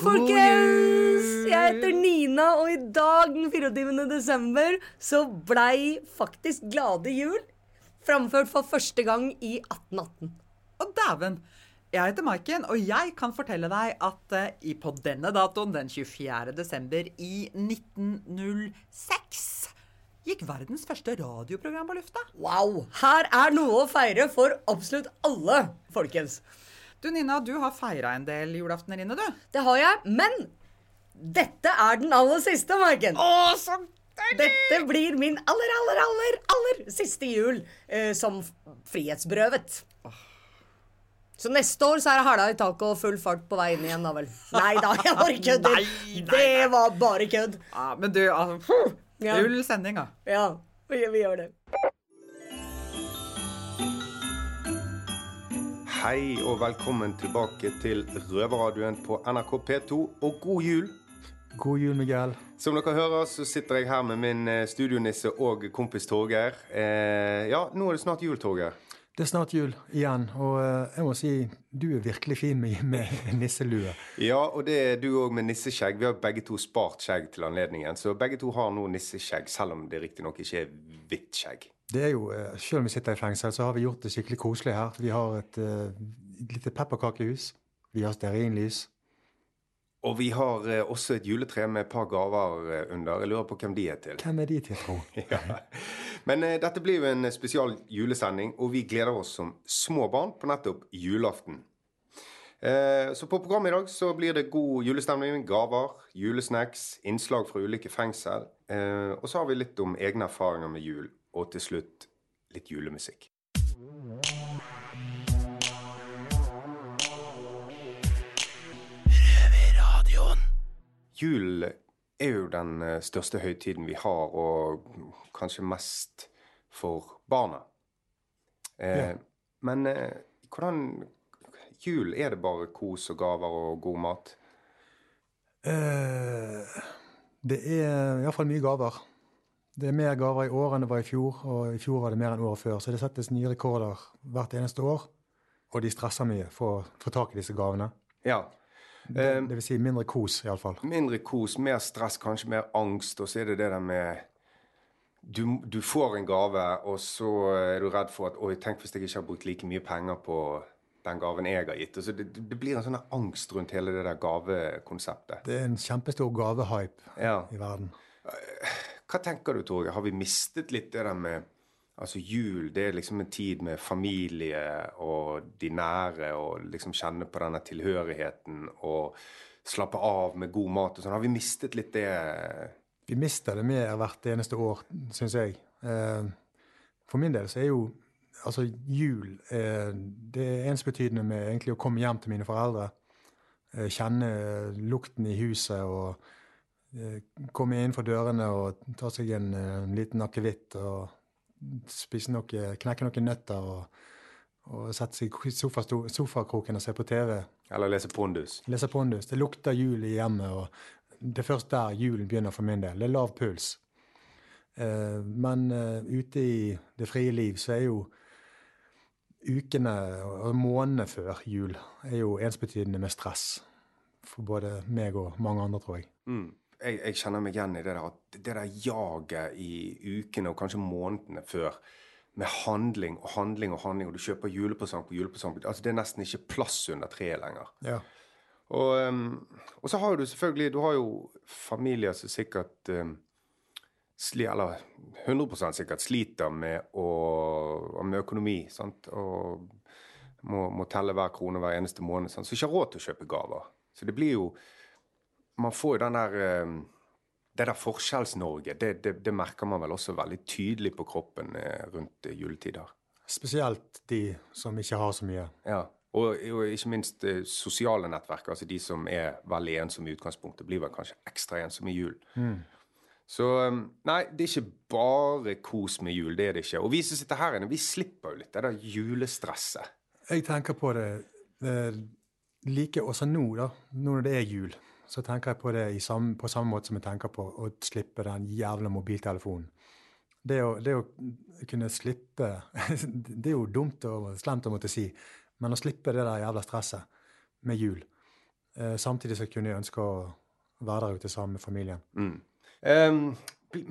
folkens! Jeg heter Nina, og i dag, den 24. desember, så blei faktisk Glade jul framført for første gang i 1818. Og dæven! Jeg heter Maiken, og jeg kan fortelle deg at i- på denne datoen, den 24. desember i 1906, gikk verdens første radioprogram på lufta. Wow! Her er noe å feire for absolutt alle, folkens. Du Nina, du har feira en del julaftener inne, du. Det har jeg, men dette er den aller siste, Maiken. Å, så Dette blir min aller, aller, aller, aller siste jul eh, som frihetsberøvet. Så neste år så er det hæla i taket og full fart på vei inn igjen, da vel. Nei da, jeg bare kødder. Det var bare kødd. Ja, men du, altså Full sending, da. Ja, vi, vi gjør det. Hei og velkommen tilbake til Røverradioen på NRK P2, og god jul! God jul, Miguel. Som dere hører, så sitter jeg her med min eh, studionisse og kompis Torgeir. Eh, ja, nå er det snart jul, Torgeir. Det er snart jul igjen, og eh, jeg må si du er virkelig fin med, med nisselue. Ja, og det er du òg med nisseskjegg. Vi har begge to spart skjegg til anledningen, så begge to har nå nisseskjegg, selv om det riktignok ikke er hvitt skjegg. Det er jo, eh, Selv om vi sitter i fengsel, så har vi gjort det skikkelig koselig her. Vi har et uh, lite pepperkakehus. Vi har stearinlys. Og vi har eh, også et juletre med et par gaver eh, under. Jeg lurer på hvem de er til. Hvem er de til, tro? Ja. Men eh, dette blir jo en spesial julesending, og vi gleder oss som små barn på nettopp julaften. Eh, så på programmet i dag så blir det god julestemning, gaver, julesnacks, innslag fra ulike fengsel. Eh, og så har vi litt om egne erfaringer med jul, og til slutt litt julemusikk. Jul er jo den eh, største høytiden vi har, og kanskje mest for barna. Eh, Ja. Men eh, hvordan Jul, er det bare kos og gaver og god mat? Eh, det er iallfall mye gaver. Det er mer gaver i år enn det var i fjor, og i fjor var det mer enn året før. Så det settes nye rekorder hvert eneste år, og de stresser mye for å få tak i disse gavene. Ja. Det, Eh, det vil si mindre kos, iallfall. mindre kos, mer stress, kanskje mer angst, og så er det det der med du, du får en gave, og så er du redd for at Oi, tenk hvis jeg ikke har brukt like mye penger på den gaven jeg har gitt. Altså så det, det blir en sånn angst rundt hele det der gavekonseptet. Det er en kjempestor gavehype Ja. i verden. Hva tenker du, Torgeir? Har vi mistet litt det der med Altså, jul, det er liksom en tid med familie og de nære, og liksom kjenne på denne tilhørigheten og slappe av med god mat og sånn. Har vi mistet litt det Vi mister det mer hvert eneste år, syns jeg. Eh, For min del så er jo altså jul eh, Det er ensbetydende med egentlig å komme hjem til mine foreldre. eh, Kjenne lukten i huset og komme innenfor dørene og ta seg en, eh, en liten akevitt og spise noe, knekke noen nøtter og, og sette seg i sofa, sofakroken og se på TV. Eller lese pondus? Lese pondus. Det lukter jul i hjemmet, og det er først der julen begynner for min del. Det er lav puls. Eh, men eh, ute i det frie liv så er jo ukene og månedene før jul er jo ensbetydende med stress. For både meg og mange andre, tror jeg. Mm. Jeg, jeg kjenner meg igjen i det der at det der jaget i ukene og kanskje månedene før med handling og handling og handling, og du kjøper julepresang på julepresang altså Det er nesten ikke plass under treet lenger. Ja. Og, um, og så har du selvfølgelig Du har jo familier som sikkert um, sli, Eller 100 sikkert sliter med, å, med økonomi. Sant? Og må, må telle hver krone hver eneste måned. Sant? Så ikke har råd til å kjøpe gaver. Så det blir jo Man får jo den der um, Det der Forskjells-Norge, det, det, det merker man vel også veldig tydelig på kroppen eh, rundt eh, juletider. Spesielt de som ikke har så mye. Ja, og, og ikke minst eh, sosiale nettverk, altså de som er veldig ensomme i utgangspunktet, blir vel kanskje ekstra ensomme i jul. Så um, nei, det er ikke bare kos med jul, det er det ikke. Og vi som sitter her inne, vi slipper jo litt det der julestresset. Jeg tenker på det det like også nå, da. Nå når det er jul, så tenker jeg på det i samme, på samme måte som jeg tenker på å slippe den jævla mobiltelefonen. Det å, det å kunne slippe Det er jo dumt og slemt å måtte si, men å slippe det der jævla stresset med jul Eh, samtidig så kunne jeg ønske å være der ute sammen med familien. Mm. Um,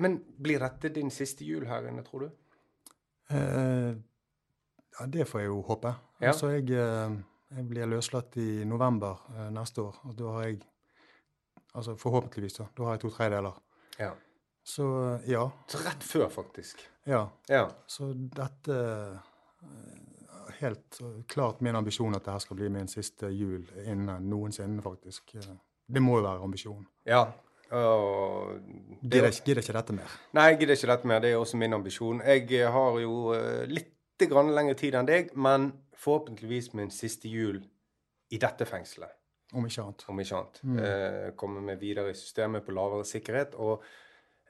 men blir dette din siste jul her inne, tror du? Eh, ja, det får jeg jo håpe. Ja. Altså, jeg, eh, jeg blir løslatt i november neste år, og da har jeg Altså forhåpentligvis, da. Da har jeg to tredjedeler. Ja. Så ja. Så rett før, faktisk. Ja. Ja. Så dette eh, Helt klart min ambisjon at dette skal bli min siste jul innen noensinne, faktisk. Eh, Det må jo være ambisjonen. ja. Og det- Gidder gidder ikke dette mer. Nei, jeg gidder ikke dette mer. Det er også min ambisjon. Jeg eh, har jo litt grann lengre tid enn deg, men forhåpentligvis min siste jul i dette fengselet, Om ikke annet. om ikke annet. Eh, komme meg videre i systemet på lavere sikkerhet. Og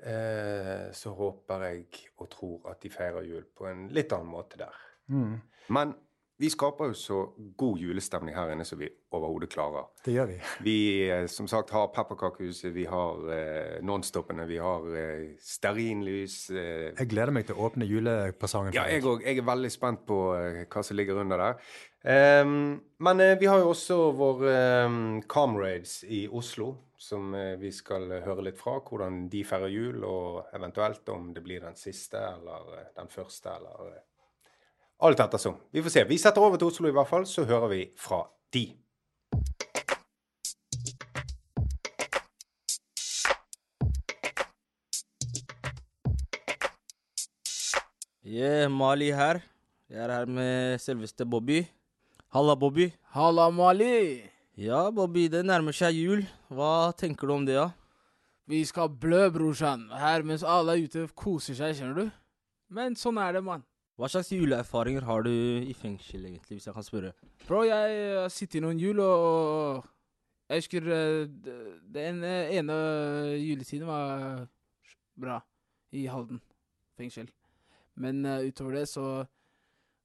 eh, så håper jeg og tror at de feirer jul på en litt annen måte der. Mm. Men vi skaper jo så god julestemning her inne som vi overhodet klarer. Det gjør vi. Vi eh, som sagt har pepperkakehuset, vi har eh, Nonstopene, vi har eh, stearinlys. Eh, Jeg gleder meg til å åpne julepresangen. ja, jeg òg. Jeg er veldig spent på eh, hva som ligger under der. Ehm, men uh, vi har jo også vår um, Comrades i Oslo, som uh, vi skal eh, høre litt fra. Hvordan de feirer jul, og eventuelt om det blir den siste eller uh, den første, eller Alt ettersom. Vi får se. Vi setter over til Oslo i hvert fall, så hører vi fra de. Yeah, Mali her. Jeg er her med selveste Bobby. Halla, Bobby. Halla, Mali. Ja, Bobby, det nærmer seg jul. Hva tenker du om det, da? Vi skal blø, brorsan. Her mens alle er ute koser seg, skjønner du. Men sånn er det, mann. Hva slags juleerfaringer har du i fengsel, egentlig, hvis jeg kan spørre? Bro, jeg har sittet i noen jul, og jeg husker eh, den ene juletiden var bra i Halden fengsel. Men eh, utover det så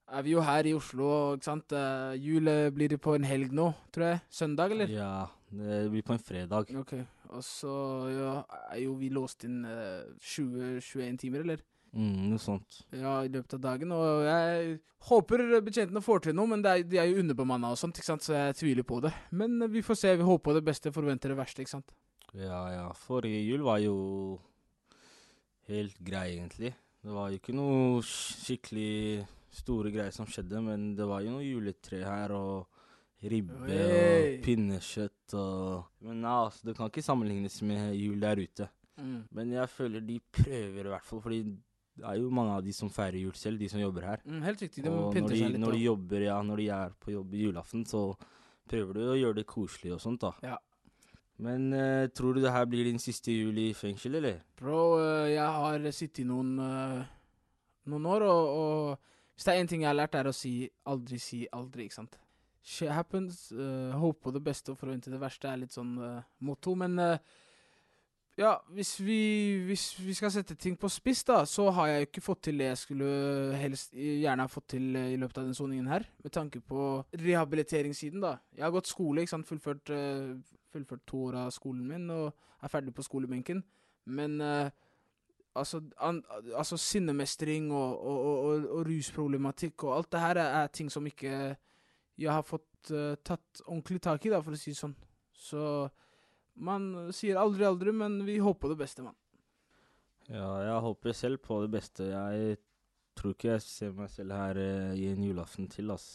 er vi jo her i Oslo, ikke sant. Uh, jul eh, blir det på en helg nå, tror jeg. Søndag, eller? Ja, det blir på en fredag. Ok, og så ja, er jo vi låst inn uh, 20-21 timer, eller? Mm, noe sånt. Ja, i løpet av dagen. Og jeg håper betjentene får til noe, men det er, de er jo underbemanna og sånt, ikke sant, så jeg tviler på det. Men eh, vi får se. Vi håper på det beste, forventer det verste, ikke sant. Ja, ja. Forrige jul var jo helt grei, egentlig. Det var jo ikke noe skikkelig store greier som skjedde, men det var jo noe juletre her, og ribbe Hey. og pinnekjøtt og Men nei, altså, det kan ikke sammenlignes med jul der ute. Mm. Men jeg føler de prøver i hvert fall, fordi det er jo mange av de som feirer jul selv, de som jobber her. Mm, helt riktig. De og når pynter seg litt. når de jobber, ja, når de er på jobb i julaften, så prøver du å gjøre det koselig og sånt, da. Ja. Men uh, tror du det her blir din siste jul i fengsel, eller? Bro, uh, jeg har sittet i noen, uh, noen år, og, og hvis det er én ting jeg har lært, er å si aldri si aldri, ikke sant. Shit happens. Uh, håpe på det beste og forvente det verste er litt sånn uh, motto. Men uh, ja, hvis vi, hvis vi skal sette ting på spiss, da, så har jeg ikke fått til det jeg skulle helst gjerne ha fått til eh, i løpet av den soningen her. Med tanke på rehabiliteringssiden, da. Jeg har gått skole, ikke sant. Fullført, eh, fullført to år av skolen min og er ferdig på skolebenken. Men eh, altså, an, altså sinnemestring og, og, og, og, rusproblematikk og alt det her er, ting som ikke jeg har fått uh, tatt ordentlig tak i, da, for å si det sånn. Så man sier aldri aldri, men vi håper det beste, mann. Ja, jeg håper selv på det beste. Jeg tror ikke jeg ser meg selv her uh, i en julaften til, ass.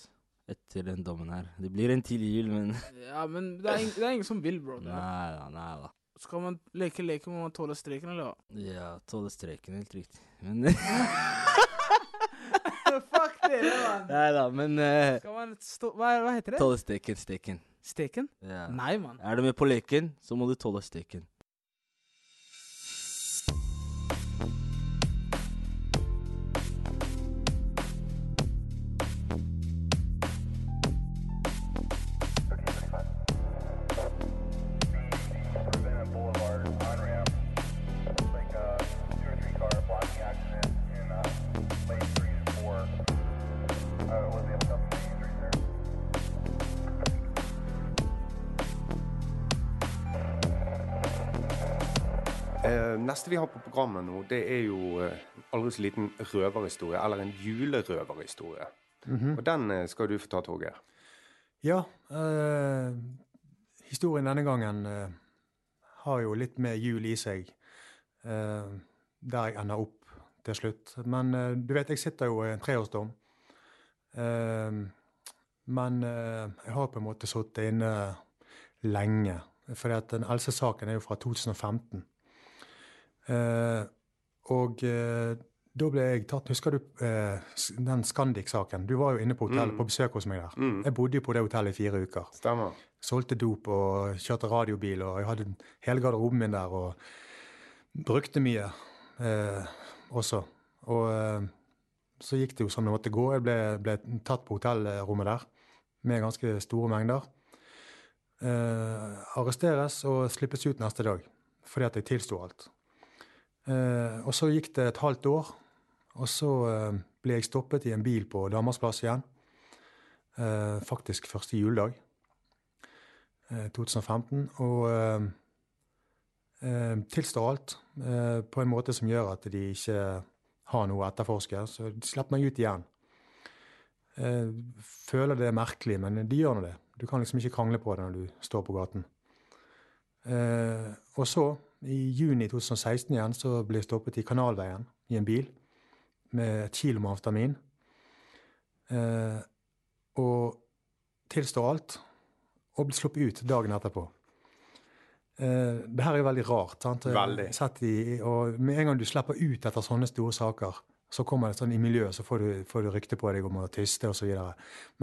Etter den dommen her. Det blir en tidlig jul, men Ja, men det er, ing, det er ingen som vil, bro. Nei da, nei da. Skal man leke leken, må man tåle streken, eller hva? Ja, tåle streken, helt riktig. Men Fuck dere, mann! Nei da, men uh, Skal man stå Hva, hva heter det? Tåle steken, steken. Steken? Ja. Nei, mann. Er du med på leken, så må du tåle steken. Neste vi har på programmet nå, det er jo eh, aldri så liten røverhistorie, eller en julerøverhistorie. Og den eh, skal du få ta, Torgeir. Ja. eh, historien denne gangen eh, har jo litt mer jul i seg. eh, der jeg ender opp til slutt. Men eh, du vet, jeg sitter jo i en treårsdom. Men jeg har på en måte sittet inne lenge. For den eldste saken er jo fra 2015. Eh, og eh, da ble jeg tatt Husker du eh, den Scandic-saken? Du var jo inne på hotellet Mm. på besøk hos meg der. Mm. Jeg bodde jo på det hotellet i fire uker. Stemmer. Solgte dop og kjørte radiobil, og jeg hadde hele garderoben min der og brukte mye eh, også. Og eh, så gikk det jo som det måtte gå. Jeg ble, ble tatt på hotellrommet der med ganske store mengder. Eh, arresteres og slippes ut neste dag fordi at jeg tilsto alt. Eh, og så gikk det et halvt år, og så eh, ble jeg stoppet i en bil på Danmarksplass igjen. Eh, faktisk første juledag. eh, 2015. Og eh, eh, tilstår alt eh, på en måte som gjør at de ikke har noe å etterforske. Så de slipper meg ut igjen. Eh, føler det er merkelig, men de gjør nå det. Du kan liksom ikke krangle på det når du står på gaten. Eh, og så, i juni 2016 igjen, så ble jeg stoppet i Kanalveien i en bil med et kilo med amfetamin. Eh, og tilstår alt, og blir sluppet ut dagen etterpå. Eh, det her er veldig rart. sant? Veldig. I, og med en gang du slipper ut etter sånne store saker, så kommer det sånn i miljøet, så får du, får du rykte på deg om å tyste osv.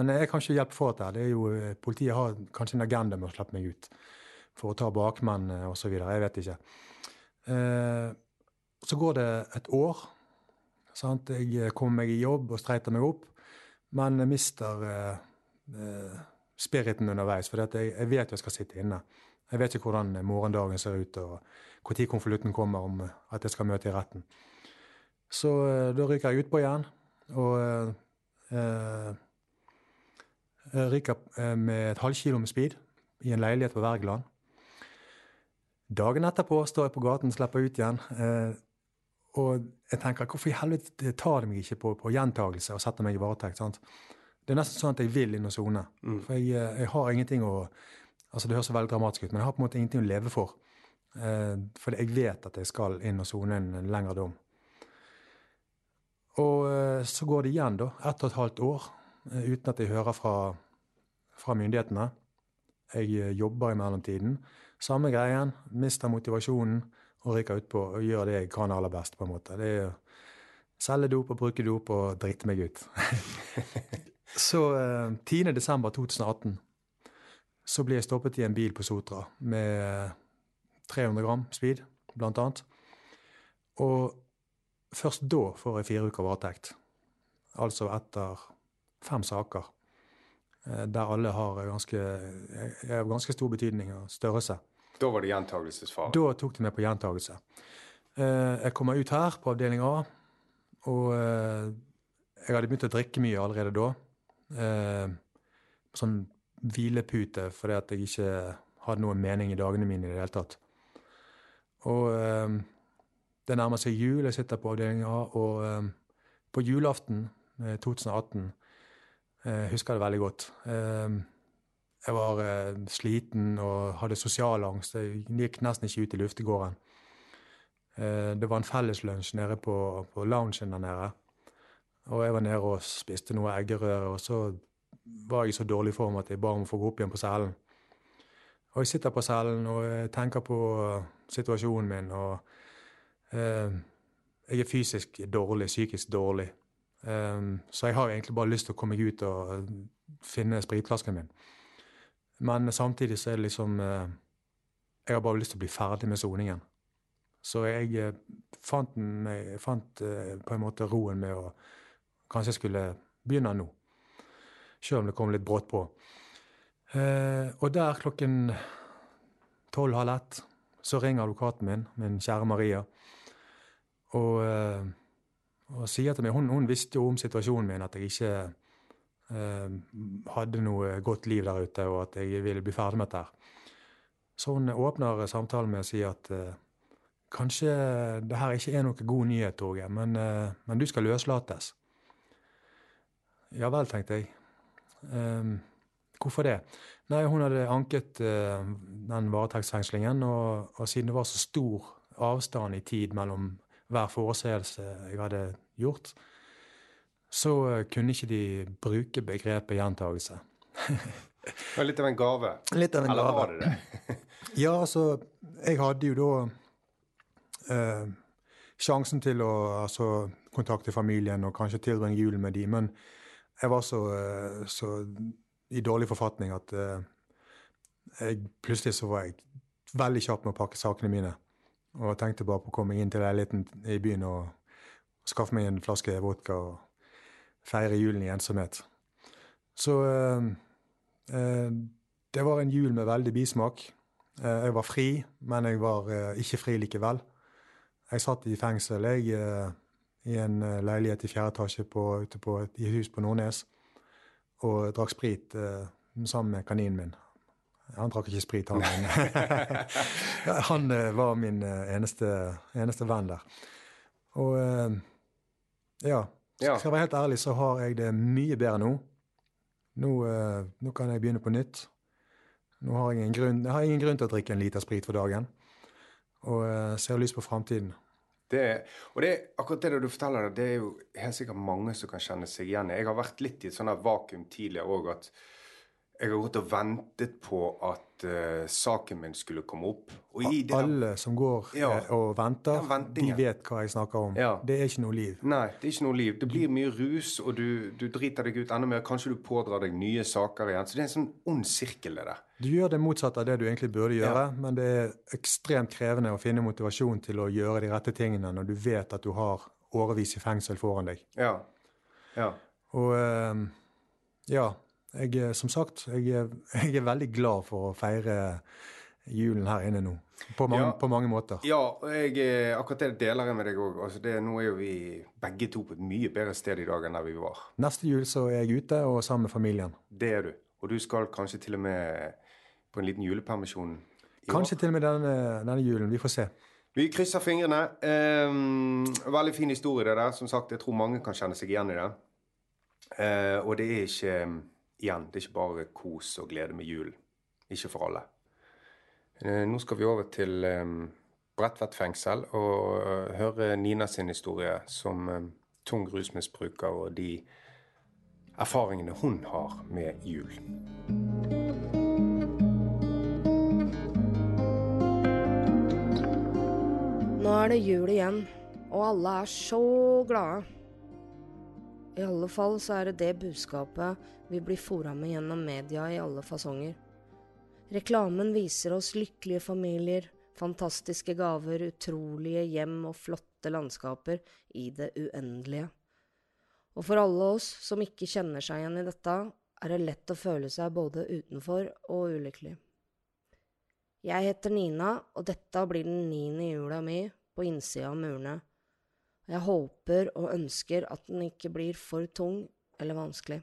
Men jeg kan ikke hjelpe for dette. Det er jo, politiet har kanskje en agenda med å slippe meg ut. For å ta bakmenn osv. Jeg vet ikke. Eh, så går det et år. Sant? Jeg kommer meg i jobb og streiter meg opp, men jeg mister eh, eh, spiriten underveis. For jeg, vet jeg skal sitte inne. Jeg vet ikke hvordan morgendagen ser ut, og når konvolutten kommer om eh, at jeg skal møte i retten. Så eh, da ryker jeg utpå igjen, og eh, jeg ryker eh, med et halvkilo med speed i en leilighet på Wergeland. Dagen etterpå står jeg på gaten, slipper ut igjen. Eh, og jeg tenker, hvorfor i helvete tar de meg ikke på, på gjentagelse og setter meg i varetekt? sant? Det er nesten sånn at jeg vil inn og sone. For jeg, eh, jeg har ingenting å Altså Det høres veldig dramatisk ut, men jeg har på en måte ingenting å leve for. Eh, for jeg vet at jeg skal inn og sone en, en lengre dom. Og eh, så går det igjen, da. Ett og et halvt år eh, uten at jeg hører fra, fra myndighetene. Jeg eh, jobber i mellomtiden. Samme greien. Mister motivasjonen og ryker utpå og gjør det jeg kan aller best. på en måte. Det er selge dop og bruke dop og drite meg ut. så eh, 10. desember 2018 så blir jeg stoppet i en bil på Sotra med eh, 300 gram speed, blant annet. Og først da får jeg fire uker varetekt. Altså etter fem saker. Eh, Der alle har ganske, er av ganske stor betydning og størrelse. Da var det gjentagelsesfare. Da tok de meg på gjentagelse. Eh, Jeg kommer ut her på avdeling A, og eh, jeg hadde begynt å drikke mye allerede da. Eh, Sånn hvilepute fordi at jeg ikke hadde noen mening i dagene mine i det hele tatt. Og eh, det nærmer seg jul, jeg sitter på avdeling A, og eh, på julaften eh, 2018 eh, husker det veldig godt. Eh, jeg var eh, sliten og hadde sosial angst. Jeg gikk nesten ikke ut i luftegården. Det var en felleslunsj nede på, på loungen der nede. Og jeg var nede og spiste noe eggerøre, og så var jeg i så dårlig form at jeg ba om å få gå opp igjen på cellen. Og jeg sitter på cellen og jeg tenker på situasjonen min, og eh, jeg er fysisk dårlig, psykisk dårlig. Eh, så jeg har egentlig bare lyst til å komme meg ut og finne spritflasken min. Men samtidig så er det liksom uh, Jeg har bare lyst til å bli ferdig med soningen. Så jeg uh, fant, meg, fant uh, på en måte roen med å Kanskje jeg skulle begynne nå. Sjøl om det kom litt brått på. Og der klokken tolv-halv ett så ringer advokaten min, min kjære Maria, og, og sier til meg hun, hun visste jo om situasjonen min, at jeg ikke eh, hadde noe godt liv der ute, og at jeg ville bli ferdig med dette. Så hun åpner samtalen med å si at eh, kanskje det her ikke er noe god nyhet, Torgeir, men, eh, men du skal løslates. Ja vel, tenkte jeg. Ehm, Hvorfor det? Nei, hun hadde anket eh, den varetektsfengslingen, og, og siden det var så stor avstand i tid mellom hver foreseelse jeg hadde gjort, så eh, kunne ikke de bruke begrepet gjentagelse. Det var litt av en gave. Litt av en Eller gave. var det det? Ja, altså, jeg hadde jo da eh, sjansen til å altså, kontakte familien og kanskje tilbringe julen med dem, men jeg var så, eh, så i dårlig forfatning at eh, jeg, plutselig så var jeg veldig kjapp med å pakke sakene mine. Og tenkte bare på å komme inn til leiligheten i byen og skaffe meg en flaske vodka og feire julen i ensomhet. Så eh, eh, det var en jul med veldig bismak. Eh, Jeg var fri, men jeg var eh, ikke fri likevel. Jeg satt i fengsel jeg, eh, i en eh, leilighet i fjerde etasje på, ute på et, hus på Nordnes og drakk sprit sammen med kaninen min. Han drakk ikke sprit, han. han eh, var min eh, eneste, eneste venn der. Og eh, ja, Ja. skal jeg være helt ærlig, så har jeg det mye bedre nå. Nå, nå kan jeg begynne på nytt. Nå har jeg, grunn, jeg har ingen grunn til å drikke en liter sprit for dagen. Og eh, ser lyst på framtiden. Det, og det, akkurat det du forteller, det er jo helt sikkert mange som kan kjenne seg igjen i. Jeg har vært litt i et sånt vakuum tidligere òg, at jeg har gått og ventet på at uh, saken min skulle komme opp. Det Alle som går Ja. eh, og venter, de vet hva jeg snakker om. Ja. Det er ikke noe liv. Nei, det er ikke noe liv. Det blir mye rus, og du, du driter deg ut enda mer. Kanskje du pådrar deg nye saker igjen. Så det er en sånn ond sirkel, det der. Du gjør det motsatte av det du egentlig burde gjøre, men det er ekstremt krevende å finne motivasjon til å gjøre de rette tingene når du vet at du har årevis i fengsel foran deg. Ja. Ja. Og uh, ja, jeg, er- som sagt, jeg jeg er veldig glad for å feire julen her inne nå. På mange, Ja. på mange måter. Ja, og jeg, eh, akkurat det deler jeg med deg òg. Altså nå er jo vi begge to på et mye bedre sted i dag enn der vi var. Neste jul så er jeg ute og sammen med familien. Det er du. Og du skal kanskje til og med på en liten julepermisjon i Kanskje år. til og med denne, denne julen. Vi får se. Vi krysser fingrene. Ehm, veldig fin historie, det der. Som sagt, jeg tror mange kan kjenne seg igjen i det. Eh, og det er ikke Igjen, det er ikke bare kos og glede med jul. Ikke for alle. Eh, nå skal vi over til um, Bredtvet fengsel og eh, høre Nina sin historie som eh, tung rusmisbruker og de erfaringene hun har med jul. Nå er det jul igjen, og alle er så glade. I alle fall så er det det budskapet vi blir fora med gjennom media i alle fasonger. Reklamen viser oss lykkelige familier, fantastiske gaver, utrolige hjem og flotte landskaper i det uendelige. Og for alle oss som ikke kjenner seg igjen i dette, er det lett å føle seg både utenfor og ulykkelig. Jeg heter Nina, og dette blir den niende jula mi på innsida av murene. Jeg håper og ønsker at den ikke blir for tung eller vanskelig.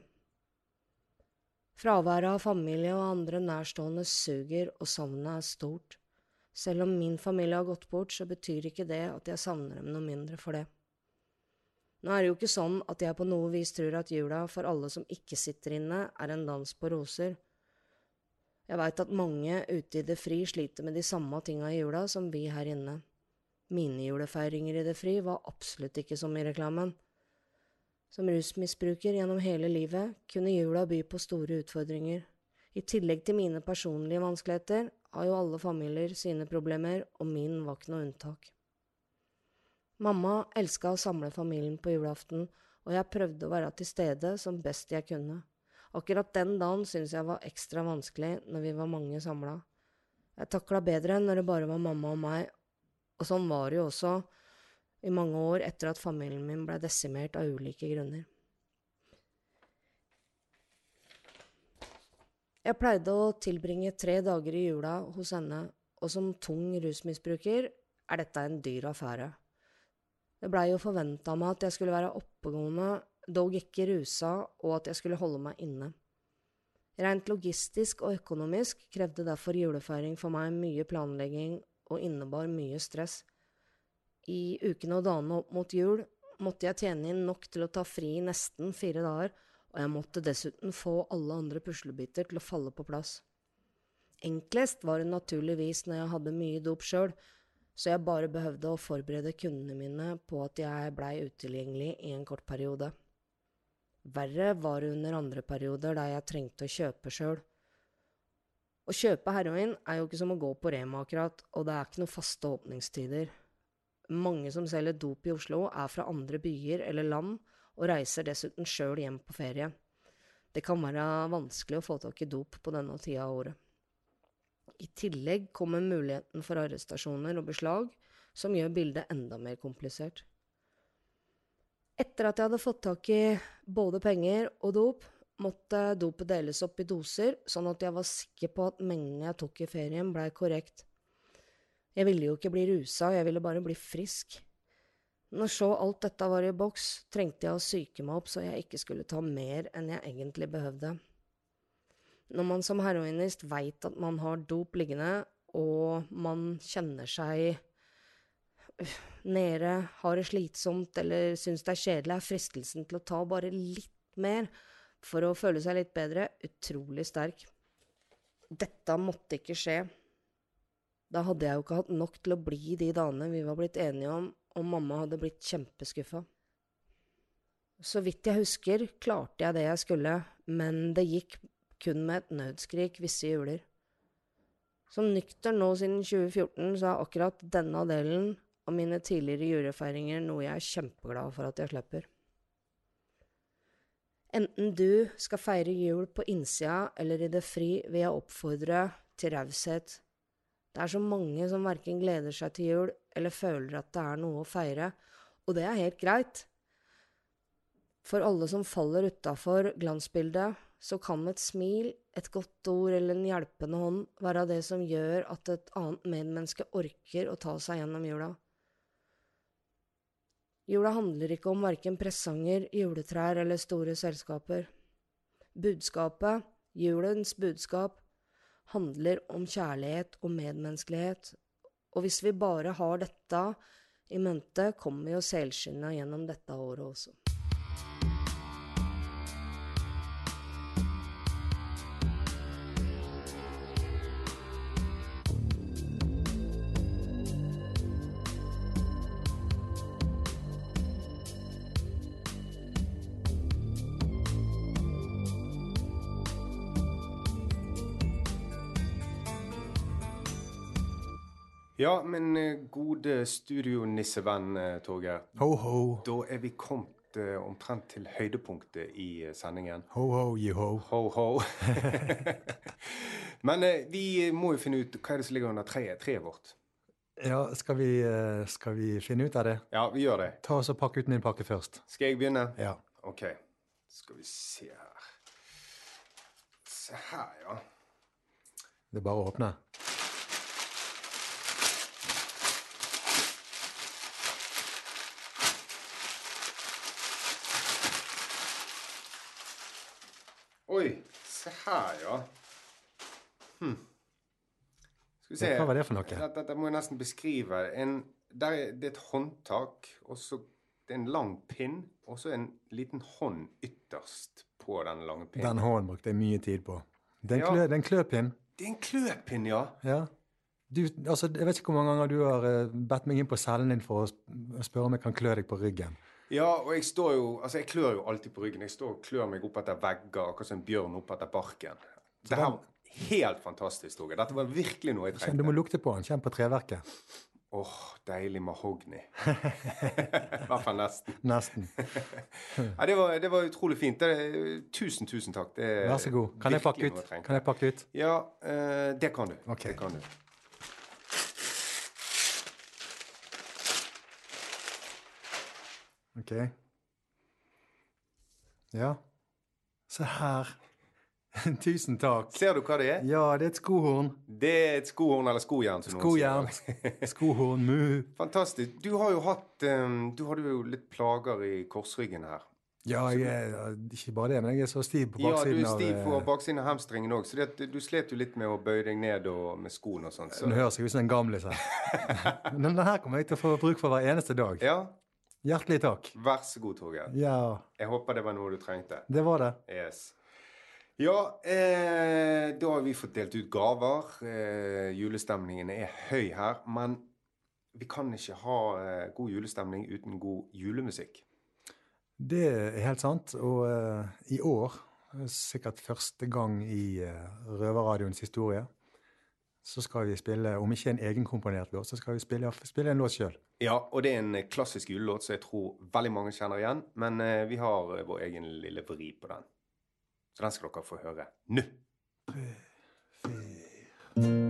Fraværet av familie og andre nærstående suger, og savnet er stort. Selv om min familie har gått bort, så betyr ikke det at jeg savner dem noe mindre for det. Nå er det jo ikke sånn at jeg på noe vis tror at jula for alle som ikke sitter inne, er en dans på roser. Jeg veit at mange ute i det fri sliter med de samme tinga i jula som vi her inne. Mine julefeiringer i det fri var absolutt ikke som i reklamen. Som rusmisbruker gjennom hele livet kunne jula by på store utfordringer. I tillegg til mine personlige vanskeligheter har jo alle familier sine problemer, og min var ikke noe unntak. Mamma elska å samle familien på julaften, og jeg prøvde å være til stede som best jeg kunne. Akkurat den dagen syntes jeg var ekstra vanskelig når vi var mange samla. Jeg takla bedre når det bare var mamma og meg, og sånn var det jo også i mange år etter at familien min ble desimert av ulike grunner. Jeg pleide å tilbringe tre dager i jula hos henne, og som tung rusmisbruker er dette en dyr affære. Det blei jo forventa av meg at jeg skulle være oppegående, dog ikke rusa, og at jeg skulle holde meg inne. Rent logistisk og økonomisk krevde derfor julefeiring for meg mye planlegging og innebar mye stress. I ukene og dagene opp mot jul måtte jeg tjene inn nok til å ta fri nesten fire dager, og jeg måtte dessuten få alle andre puslebiter til å falle på plass. Enklest var det naturligvis når jeg hadde mye dop sjøl, så jeg bare behøvde å forberede kundene mine på at jeg blei utilgjengelig i en kort periode. Verre var det under andre perioder der jeg trengte å kjøpe sjøl. Å kjøpe heroin er jo ikke som å gå på Rema akkurat, og det er ikke noen faste åpningstider. Mange som selger dop i Oslo, er fra andre byer eller land, og reiser dessuten sjøl hjem på ferie. Det kan være vanskelig å få tak i dop på denne tida av året. I tillegg kommer muligheten for arrestasjoner og beslag, som gjør bildet enda mer komplisert. Etter at jeg hadde fått tak i både penger og dop, måtte dopet deles opp i doser, sånn at jeg var sikker på at mengden jeg tok i ferien, blei korrekt. Jeg ville jo ikke bli rusa, jeg ville bare bli frisk. Når så alt dette var i boks, trengte jeg å psyke meg opp så jeg ikke skulle ta mer enn jeg egentlig behøvde. Når man som heroinist veit at man har dop liggende, og man kjenner seg øh, nede, har det slitsomt eller syns det er kjedelig, er fristelsen til å ta bare litt mer for å føle seg litt bedre utrolig sterk. Dette måtte ikke skje. Da hadde jeg jo ikke hatt nok til å bli de dagene vi var blitt enige om, og mamma hadde blitt kjempeskuffa. Så vidt jeg husker, klarte jeg det jeg skulle, men det gikk kun med et nødskrik visse juler. Som nykter nå siden 2014, så er akkurat denne delen av mine tidligere julefeiringer noe jeg er kjempeglad for at jeg slipper. Enten du skal feire jul på innsida eller i det fri, vil jeg oppfordre til raushet. Det er så mange som verken gleder seg til jul eller føler at det er noe å feire, og det er helt greit. For alle som faller utafor glansbildet, så kan et smil, et godt ord eller en hjelpende hånd være det som gjør at et annet medmenneske orker å ta seg gjennom jula. Jula handler ikke om verken presanger, juletrær eller store selskaper. Budskapet, julens budskap, handler om kjærlighet og medmenneskelighet, og hvis vi bare har dette i mente, kommer vi jo selskinna gjennom dette året også. Ja, men eh, gode studionissevenn eh, Torgeir. Ho, ho. Da er vi kommet eh, omtrent til høydepunktet i sendingen. Ho, ho, you Ho, ho. men eh, vi må jo finne ut hva er det som ligger under treet, treet vårt. Ja, skal vi, skal vi finne ut av det? Ja, vi gjør det. Ta oss og Pakk ut min pakke først. Skal jeg begynne? Ja. Ok. Skal vi se her. Se her, ja. Det er bare å åpne. Oi, se her, ja. Hm. Skal vi se. Hva var det for noe? Dette, dette må jeg nesten beskrive. En, der er, det er et håndtak, og så det er en lang pinn, og så en liten hånd ytterst på den lange pinnen. Den hånden brukte jeg mye tid på. Det er en, Ja. klø, det er en kløpinn. Det er en kløpinn, ja. Ja. Du, altså, jeg vet ikke hvor mange ganger du har eh, bedt meg inn på cellen din for å spørre om jeg kan klø deg på ryggen. Ja, og jeg står jo Altså, jeg klør jo alltid på ryggen. Jeg står og klør meg opp etter vegger, akkurat som en bjørn opp etter barken. Det her var helt fantastisk, Torgeir. Dette var virkelig noe jeg Kjenn, du må lukte på den. Kjenn på treverket. Åh, deilig mahogni. I hvert fall nesten. Nesten. Ja, det, var, det var utrolig fint. Det, tusen, tusen takk. Det Vær så god. Kan jeg pakke ut? Kan jeg pakke ut? Ja, uh, det kan du. Okay. Det kan du. Ok. Ja. Se her. Tusen takk. Ser du hva det er? Ja, det er et skohorn. Det er et skohorn eller skojern. Skojern. Skohorn, mu. Fantastisk. Du har jo hatt um, Du hadde jo litt plager i korsryggen her. Ja, jeg er ikke bare det, men jeg er så stiv på baksiden av Ja, du er stiv på eh, baksiden av hamstringen òg, så det, du slet jo litt med å bøye deg ned og med skoen og sånn. Så. Nå høres jeg ut som en gamlis her. Men den her kommer jeg til å få bruk for hver eneste dag. Ja. Hjertelig takk. Vær så god, Torgeir. Ja, Jeg håper det var noe du trengte. det var det. Yes. Ja, eh, da har vi fått delt ut gaver. Eh, julestemningen er høy her. Men vi kan ikke ha eh, god julestemning uten god julemusikk. Det er helt sant. Og eh, i år, eh, sikkert første gang i uh, Røverradioens historie, så skal vi spille, om ikke en egenkomponert låt, så skal vi spille, spille en låt sjøl. Ja, og det er en klassisk julelåt som jeg tror veldig mange kjenner igjen. Men eh, vi har eh, vår egen lille vri på den. Så den skal dere få høre nå. I'm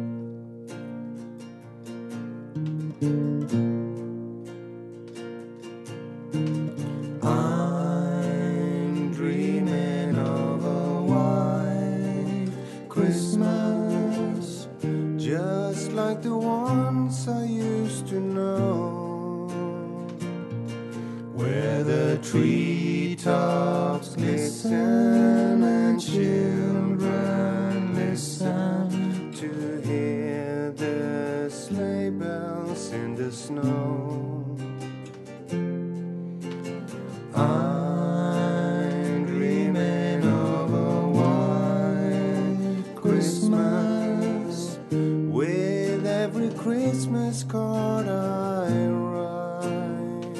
I'm dreaming of a white Christmas with every Christmas card I write.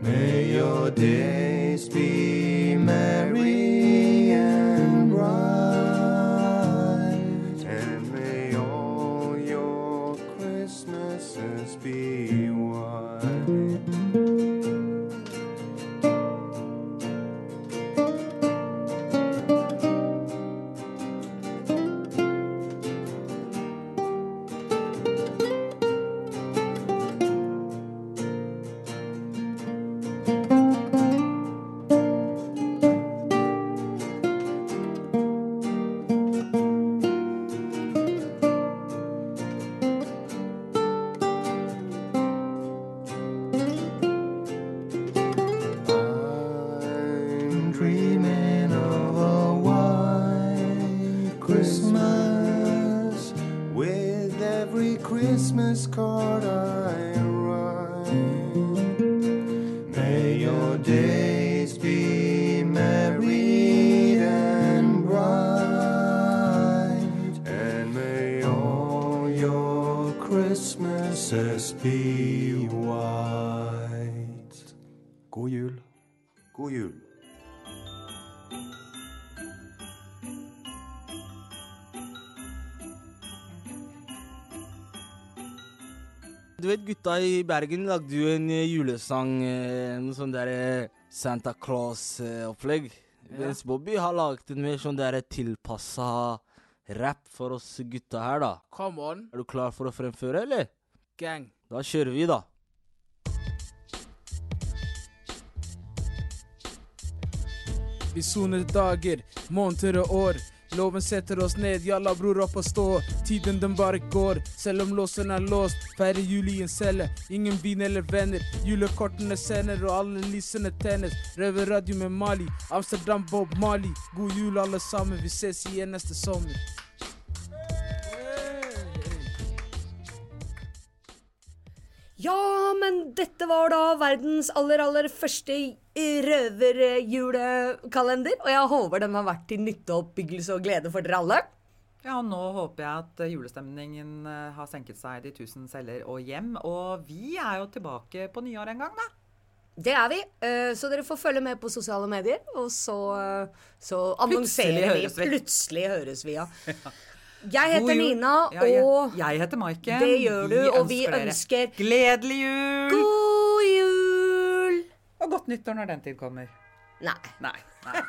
May your days Christmas card I write. May your days be merry and bright, and may all your Christmases be white. God jul. God jul. Du vet, gutta i Bergen lagde jo en eh, julesang, eh, noe sånn der eh, Santa Claus-opplegg. Mens Bobby har laget en mer sånn der tilpassa rap for oss gutta her, da. Come on, Er du klar for å fremføre, eller? gang. Da kjører vi, da. Vi soner dager, måneder og år. Loven setter oss ned, jalla bror opp og stå. Tiden den bare går, selv om låsen er låst. Feirer jul i en celle, ingen vin eller venner. Julekortene sender og alle lysene tennes. Røverradio med Mali, Amsterdam Bob Mali. God jul alle sammen, vi ses igjen neste sommer. Ja, men dette var da verdens aller, aller første røverjulekalender. Og jeg håper den har vært til nytte og oppbyggelse og glede for dere alle. Ja, nå håper jeg at julestemningen eh, har senket seg de tusen celler og hjem. Og vi er jo tilbake på nyår en gang, da. Det er vi. eh, Så dere får følge med på sosiale medier. Og så, eh, så annonserer vi. vi. Plutselig høres vi, ja. Jeg heter jul. Nina, Ja, ja. og jeg heter Maiken. det gjør du, og vi ønsker Gledelig jul! god nyttår når den tid kommer. Nei. Nei. nei.